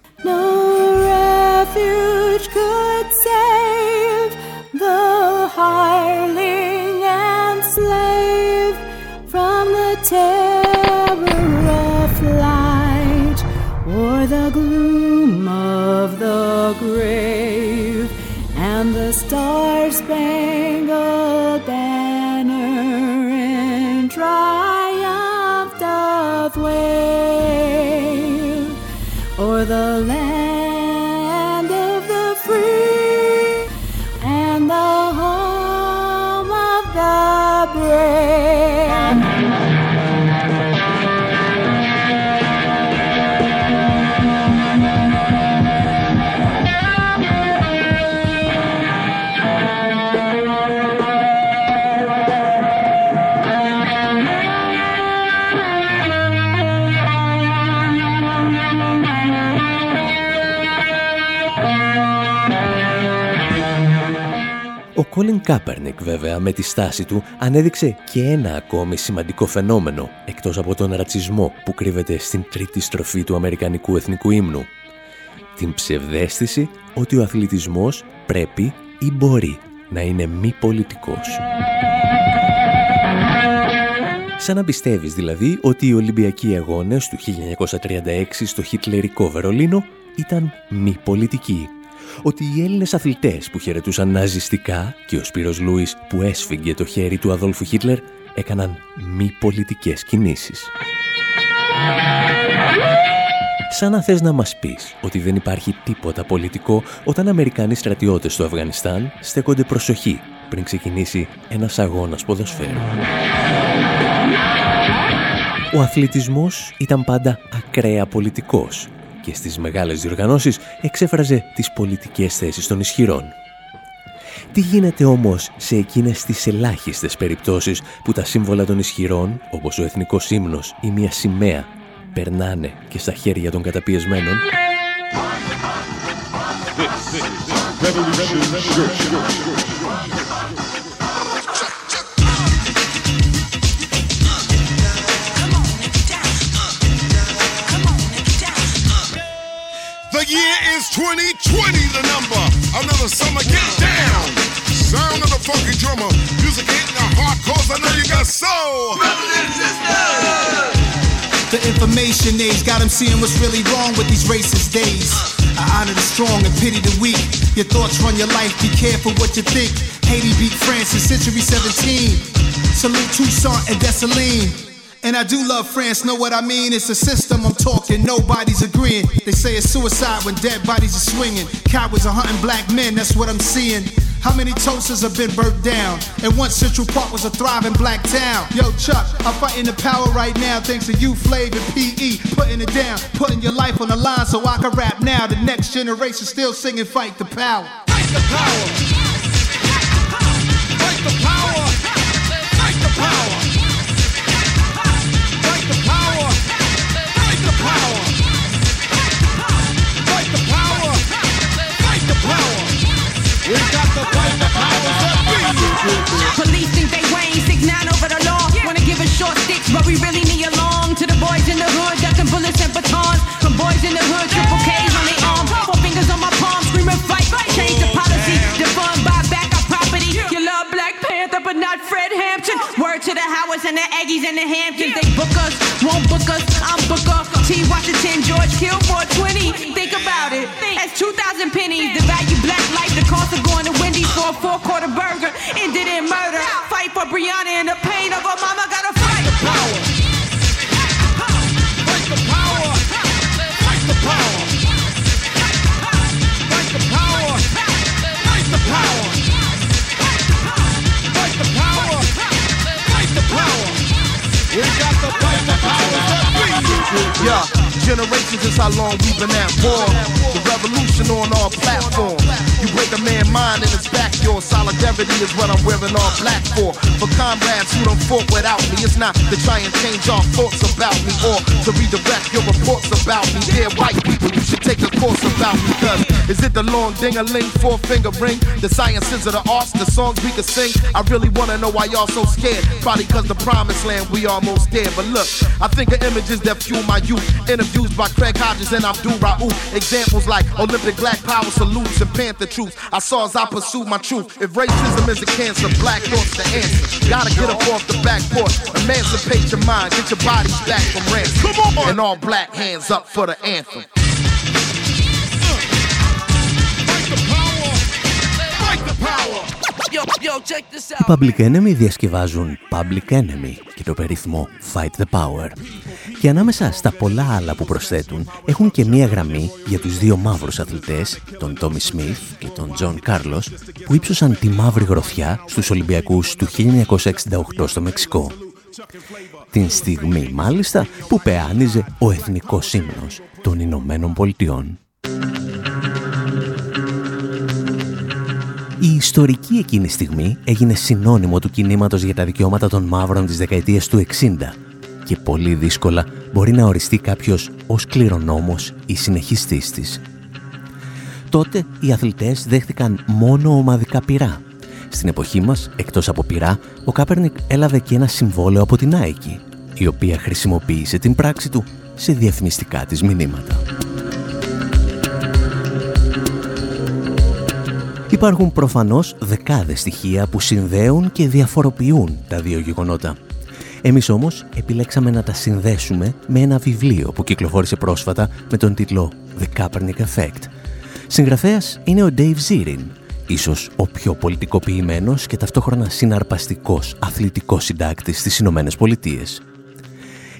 And the star-spangled Ο Κόλιν Κάπερνικ βέβαια με τη στάση του ανέδειξε και ένα ακόμη σημαντικό φαινόμενο εκτός από τον ρατσισμό που κρύβεται στην τρίτη στροφή του Αμερικανικού Εθνικού Ύμνου. Την ψευδέστηση ότι ο αθλητισμός πρέπει ή μπορεί να είναι μη πολιτικός. Σαν να πιστεύεις δηλαδή ότι οι Ολυμπιακοί Αγώνες του 1936 στο χιτλερικό Βερολίνο ήταν μη πολιτικοί. Ότι οι Έλληνες αθλητές που χαιρετούσαν ναζιστικά και ο Σπύρος Λούις που έσφυγγε το χέρι του Αδόλφου Χίτλερ έκαναν μη πολιτικές κινήσεις. Σαν να θες να μας πεις ότι δεν υπάρχει τίποτα πολιτικό όταν Αμερικάνοι στρατιώτες στο Αφγανιστάν στέκονται προσοχή πριν ξεκινήσει ένας αγώνας ποδοσφαίρου. Ο αθλητισμός ήταν πάντα ακραία πολιτικός και στις μεγάλες διοργανώσεις εξέφραζε τις πολιτικές θέσεις των ισχυρών. Τι γίνεται όμως σε εκείνες τις ελάχιστες περιπτώσεις που τα σύμβολα των ισχυρών, όπως ο εθνικός ύμνος ή μια σημαία, περνάνε και στα χέρια των καταπιεσμένων; The year is 2020, the number. Another summer, get down. Sound of the funky drummer. Music hitting the heart, cause I know you got soul. The information age got them seeing what's really wrong with these racist days. I honor the strong and pity the weak. Your thoughts run your life, be careful what you think. Haiti beat France in century 17. Salute Toussaint and Dessalines. And I do love France, know what I mean? It's a system I'm talking, nobody's agreeing. They say it's suicide when dead bodies are swinging. Cowards are hunting black men, that's what I'm seeing. How many toasters have been burnt down? And once Central Park was a thriving black town. Yo, Chuck, I'm fighting the power right now thanks to you, Flav and PE. Putting it down, putting your life on the line so I can rap now. The next generation still singing Fight the Power. Fight the power. We've got to fight the powers that. Police think they Wayne, six nine over the law. Wanna give us short sticks, but we really need a long. To the boys in the hood, ducking bullets and batons. From boys in the hood, triple K's on their arm. Four fingers on my palm, screaming fight, fight. Change the policy, defund, buy back our property. You love Black Panther, but not Fred Hampton. Word to the Howards and the Aggies and the Hamptons. They book us, won't book us. I'm Booker. T. Washington, George Kilmore, 20. Think about it. That's 2,000 pennies. The value black life, the cost of going to Wendy's for a four quarter burger. Ended in murder. Fight for Brianna and the pain of her mama. Gotta fight. the power. Fight the power. Fight the power. Fight the power. Fight the power. Fight the power. Fight the power. We got the fight the power. Yeah, generations is how long we've been at war. The revolution on our platform. You break a man's mind and it's back your solidarity is what I'm wearing all black for. For comrades who don't fought without me, it's not to try and change our thoughts about me or to redirect your reports about me. Dear white people, you should take a course about me. Cause is it the long ding-a-ling, four finger ring? The sciences of the arts, the songs we can sing? I really wanna know why y'all so scared. Probably cause the promised land we almost there. But look, I think of images that fuel my youth. Interviews by Craig Hodges and Abdul Raouf. Examples like Olympic Black Power salutes and Panther troops. I saw as I pursued my truth. If racism is a cancer, black thought's the answer. Gotta get up off the back porch. Emancipate your mind, get your bodies back from ransom. Come on! And all black hands up for the anthem. Οι Public Enemy διασκευάζουν Public Enemy και το περίφημο Fight the Power. Και ανάμεσα στα πολλά άλλα που προσθέτουν έχουν και μία γραμμή για τους δύο μαύρους αθλητές, τον Τόμι Σμιθ και τον Τζον Κάρλος, που ύψωσαν τη μαύρη γροθιά στους Ολυμπιακούς του 1968 στο Μεξικό. Την στιγμή μάλιστα που παιάνιζε ο εθνικός ύμνος των Ηνωμένων Πολιτειών. Η ιστορική εκείνη στιγμή έγινε συνώνυμο του κινήματος για τα δικαιώματα των μαύρων της δεκαετίας του 60 και πολύ δύσκολα μπορεί να οριστεί κάποιος ως κληρονόμος ή συνεχιστής της. Τότε οι αθλητές δέχτηκαν μόνο ομαδικά πυρά. Στην εποχή μας, εκτός από πυρά, ο Κάπερνικ έλαβε και ένα συμβόλαιο από την Nike, η οποία χρησιμοποίησε την πράξη του σε διαφημιστικά της μηνύματα. Υπάρχουν προφανώς δεκάδες στοιχεία που συνδέουν και διαφοροποιούν τα δύο γεγονότα. Εμείς όμως επιλέξαμε να τα συνδέσουμε με ένα βιβλίο που κυκλοφόρησε πρόσφατα με τον τίτλο The Kaepernick Effect. Συγγραφέας είναι ο Dave Zirin, ίσως ο πιο πολιτικοποιημένος και ταυτόχρονα συναρπαστικός αθλητικός συντάκτης στις Ηνωμένες Πολιτείες.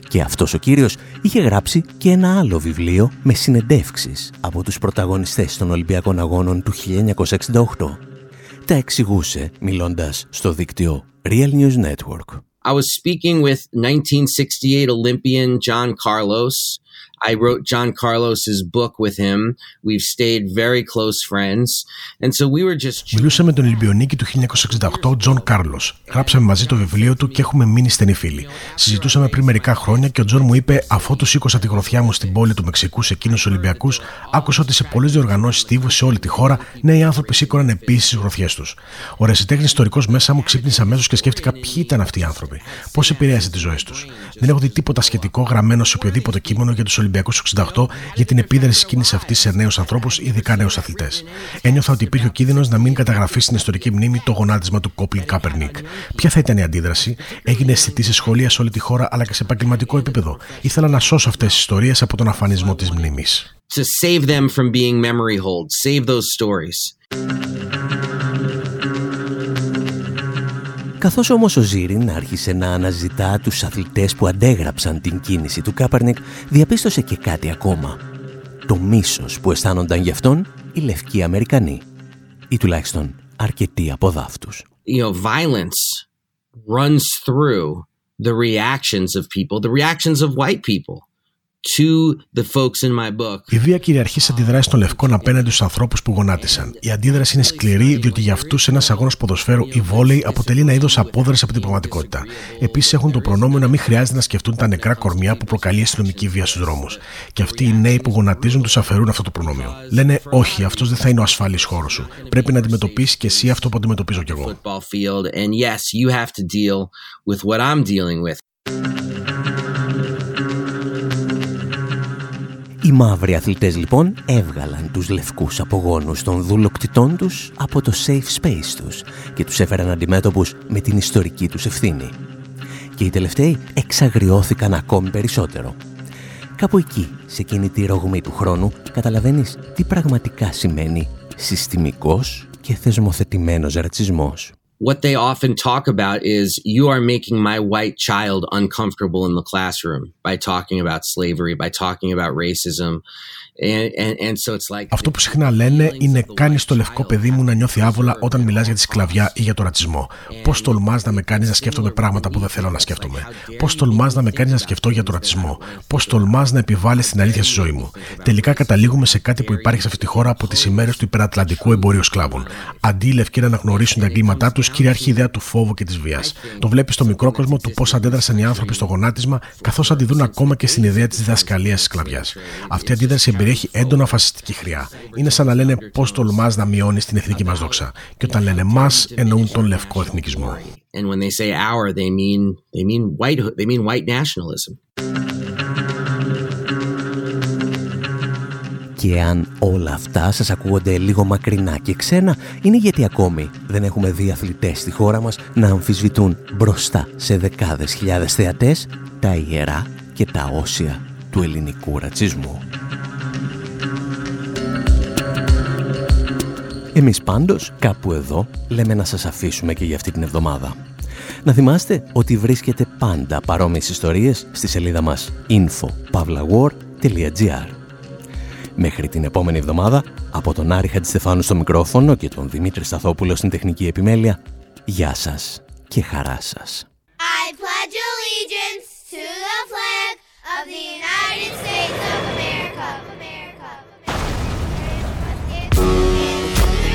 Και αυτός ο κύριος είχε γράψει και ένα άλλο βιβλίο με συνεντεύξεις από τους πρωταγωνιστές των Ολυμπιακών Αγώνων του 1968. Τα εξηγούσε μιλώντας στο δίκτυο Real News Network. I was speaking with 1968 Olympian John Carlos. I wrote John Carlos's book with him. We've stayed very close friends. And so we were just Μιλούσα με τον Ολυμπιονίκη του 1968, Τζον Κάρλος. Γράψαμε μαζί το βιβλίο του και έχουμε μείνει στενοί φίλοι. Συζητούσαμε πριν μερικά χρόνια και ο Τζον μου είπε: Αφού του σήκωσα τη γροθιά μου στην πόλη του Μεξικού σε εκείνους τους Ολυμπιακούς, άκουσα ότι σε πολλές διοργανώσεις τύπου σε όλη τη χώρα νέοι άνθρωποι σήκωναν επίσης τις γροθιές τους. Ο ρεσιτέχνης ιστορικός μέσα μου ξύπνησε αμέσως και σκέφτηκα ποιοι ήταν αυτοί οι άνθρωποι. Πώς επηρέασε τις ζωές τους. Δεν έχω δει τίποτα σχετικό γραμμένο σε οποιοδήποτε κείμενο για τους Ολυμπιακού 68 για την επίδραση τη κίνηση αυτής σε νέους ανθρώπους, ειδικά νέους αθλητές. Ένιωθα ότι υπήρχε ο κίνδυνος να μην καταγραφεί στην ιστορική μνήμη το γονάτισμα του Κόπλιν Κάπερνικ. Ποια θα ήταν η αντίδραση, έγινε αισθητής σε σχολεία σε όλη τη χώρα αλλά και σε επαγγελματικό επίπεδο. Ήθελα να σώσω αυτές τις ιστορίες από τον αφανισμό της μνήμης. to save them from being memory holds, save those stories. Καθώς όμως ο Ζήριν άρχισε να αναζητά τους αθλητές που αντέγραψαν την κίνηση του Κάπερνικ, διαπίστωσε και κάτι ακόμα. Το μίσος που αισθάνονταν γι' αυτόν οι λευκοί Αμερικανοί. Ή τουλάχιστον αρκετοί από δάφτους. You know, violence runs through the reactions of people, the reactions of white people to the folks in my book. Η βία κυριαρχεί στις αντιδράσεις των Λευκών απέναντι στους ανθρώπους που γονάτισαν. Η αντίδραση είναι σκληρή, διότι για αυτούς ένας αγώνας ποδοσφαίρου ή βόλεϊ αποτελεί ένα είδος απόδρασης από την πραγματικότητα. Επίσης έχουν το προνόμιο να μην χρειάζεται να σκεφτούν τα νεκρά κορμιά που προκαλεί η αστυνομική βία στους δρόμους. Και αυτοί οι νέοι που γονατίζουν τους αφαιρούν αυτό το προνόμιο. Λένε, Όχι, αυτός δεν θα είναι ο ασφαλή χώρος σου. Πρέπει να αντιμετωπίσεις και εσύ αυτό που αντιμετωπίζω κι εγώ. Οι μαύροι αθλητές λοιπόν έβγαλαν τους λευκούς απογόνους των δουλοκτητών τους από το safe space τους και τους έφεραν αντιμέτωπους με την ιστορική τους ευθύνη. και οι τελευταίοι εξαγριώθηκαν ακόμη περισσότερο. Κάπου εκεί, σε εκείνη τη ρογμή του χρόνου, καταλαβαίνεις τι πραγματικά σημαίνει συστημικός και θεσμοθετημένος ρατσισμός. What they often talk about is you are making my white child uncomfortable in the classroom by talking about slavery, by talking about racism. And, and, and so it's like Αυτό που συχνά λένε είναι κάνεις το λευκό παιδί μου να νιώθει άβολα όταν μιλάς για τη σκλαβιά ή για το ρατσισμό. Πώς τολμάς να με κάνεις να σκέφτομαι πράγματα που δεν θέλω να σκέφτομαι; Πώς τολμάς να με κάνεις να σκεφτώ για το ρατσισμό; Πώς τολμάς να επιβάλλεις την αλήθεια στη ζωή μου; Τελικά καταλήγουμε σε κάτι που υπάρχει σε αυτή τη χώρα από τις ημέρες του υπερατλαντικού εμπορίου σκλάβων. Αντί οι λευκοί να αναγνωρίσουν τα εγκλήματά τους, κυριαρχεί η ιδέα του φόβου και της βίας. Το βλέπεις στο μικρό κόσμο του πώς αντέδρασαν οι άνθρωποι στο γονάτισμα, καθώς αντιδρούν ακόμα και στην ιδέα της διδασκαλίας τη σκλαβιάς. Αυτή η αντίδραση εμπεριέχει έντονα φασιστική χρειά. Είναι σαν να λένε πώς τολμάς να μειώνεις την εθνική μας δόξα. Και όταν λένε μας, εννοούν τον λευκό εθνικισμό. and when they say our they mean they mean white they mean white nationalism. Και αν όλα αυτά σας ακούγονται λίγο μακρινά και ξένα, είναι γιατί ακόμη δεν έχουμε δει αθλητές στη χώρα μας να αμφισβητούν μπροστά σε δεκάδες χιλιάδες θεατές τα ιερά και τα όσια του ελληνικού ρατσισμού. Εμείς πάντως κάπου εδώ λέμε να σας αφήσουμε και για αυτή την εβδομάδα. Να θυμάστε ότι βρίσκεται πάντα παρόμοιες ιστορίες στη σελίδα μας info.pavlawar.gr Μέχρι την επόμενη εβδομάδα, από τον Άρη Χατζηστεφάνου στο μικρόφωνο και τον Δημήτρη Σταθόπουλο στην τεχνική επιμέλεια, γεια σας και χαρά σας. I pledge allegiance to the flag of the United States of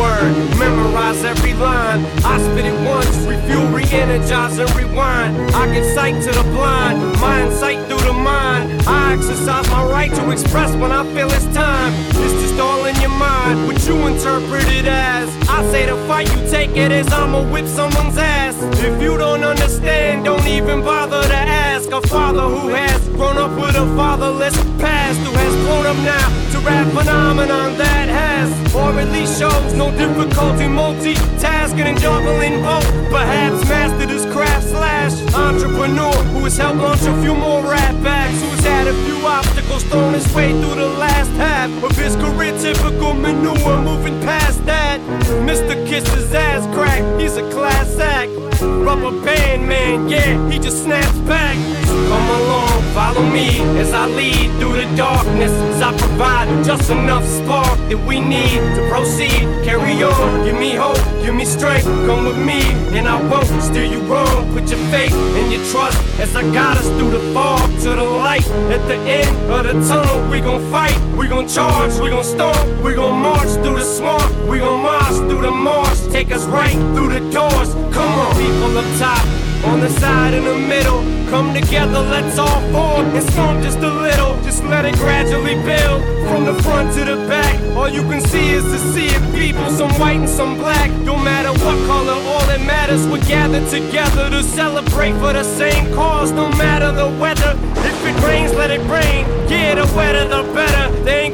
word, memorize every line. I spit it once, refuel, re-energize, and rewind. I get sight to the blind, mind sight through the mind. I exercise my right to express when I feel it's time. It's just all in your mind, what you interpret it as. I say the fight, you take it as I'ma whip someone's ass. If you don't understand, don't even bother to ask. A father who has grown up with a fatherless past, who has grown up now to rap phenomenon that has, or at least shows no difficulty multitasking and juggling both. Perhaps mastered his craft slash entrepreneur who has helped launch a few more rap acts, who's had a few obstacles thrown his way through the last half of his career. Typical manure moving past that. Mr. Kiss his ass crack, he's a class act. Rubber band man, yeah, he just snaps back. Come along, follow me as I lead through the darkness. As I provide just enough spark that we need to proceed. Carry on, give me hope, give me strength. Come with me, and I won't steer you wrong. Put your faith and your trust as I guide us through the fog to the light. At the end of the tunnel, we gon' fight, we gon' charge, we gon' storm, we gon' march through the swamp, we gon' march through the marsh. Take us right through the doors. Come on, people up top. On the side in the middle, come together, let's all fall and storm just a little. Just let it gradually build from the front to the back. All you can see is the sea of people, some white and some black. Don't matter what color, all that matters, we're gathered together to celebrate for the same cause. No matter the weather, if it rains, let it rain. Yeah, the wetter the better.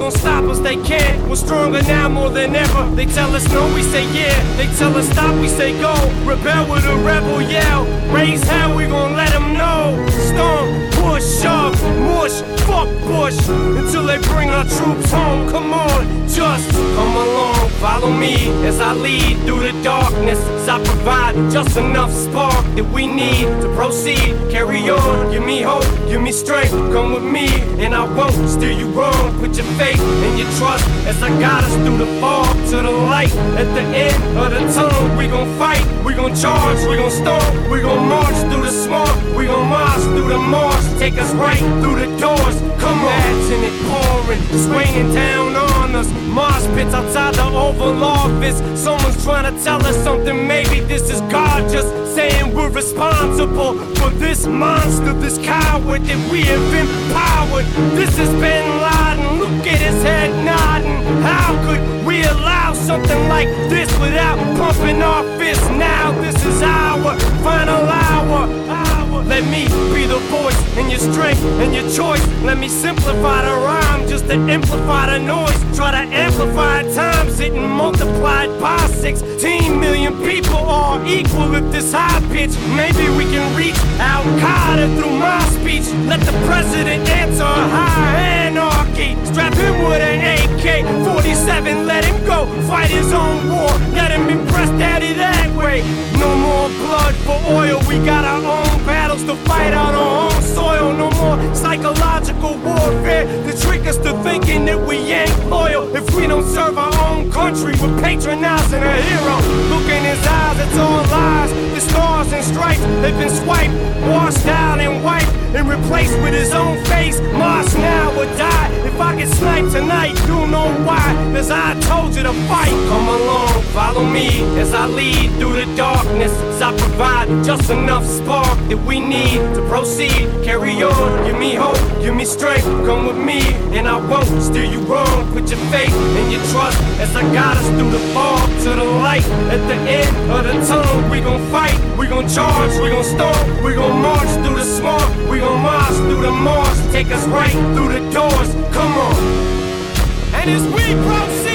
Gonna stop us, they can't. We're stronger now more than ever. They tell us no, we say yeah. They tell us stop, we say go. Rebel with a rebel yell. Raise hell, we gon' let them know. Storm, push, shove, mush, fuck Bush. Until they bring our troops home. Come on, just come along. Follow me as I lead through the darkness. As I provide just enough spark that we need to proceed. Carry on, give me hope, give me strength. Come with me, and I won't steer you wrong. Put your faith and your trust as I guide us through the fog to the light. At the end of the tunnel, we gon' fight, we gon' charge, we gon' storm, we gon' march through the swamp, we gon' march through the marsh. Take us right through the doors. Come on, imagine it pouring, it's raining down on us. Mosh pits outside the Oval Office. Someone's trying to tell us something. Maybe this is God just saying we're responsible for this monster, this coward that we have empowered. This has been Laden. Look at his head nodding. How could we allow something like this without pumping our fists? Now this is our final hour. Let me be the voice and your strength and your choice. Let me simplify the rhyme just to amplify the noise. Try to amplify times it and multiplied by 16 million people are equal at this high pitch. Maybe we can reach Al Qaeda through my speech. Let the president answer high anarchy. Strap him with an AK 47, let him go fight his own war. Let him impress daddy that way. For oil. We got our own battles to fight on our own soil. No more psychological warfare to trick us to thinking that we ain't loyal. If we don't serve our own country, we're patronizing a hero. Look in his eyes, it's all lies. The stars and stripes, they've been swiped, washed out and wiped, and replaced with his own face. Mars now or die. If I get sniped tonight, you know why. Cause I told you to fight. Come along, follow me as I lead through the darkness. As I provide just enough spark that we need to proceed. Carry on, give me hope, give me strength. Come with me, and I won't steer you wrong. Put your faith and your trust as I guide us through the fog to the light. At the end of the tunnel, we gon' fight, we gon' charge, we gon' storm, we gon' march through the smog, we gon' march through the marsh. Take us right through the doors. Come on. And as we proceed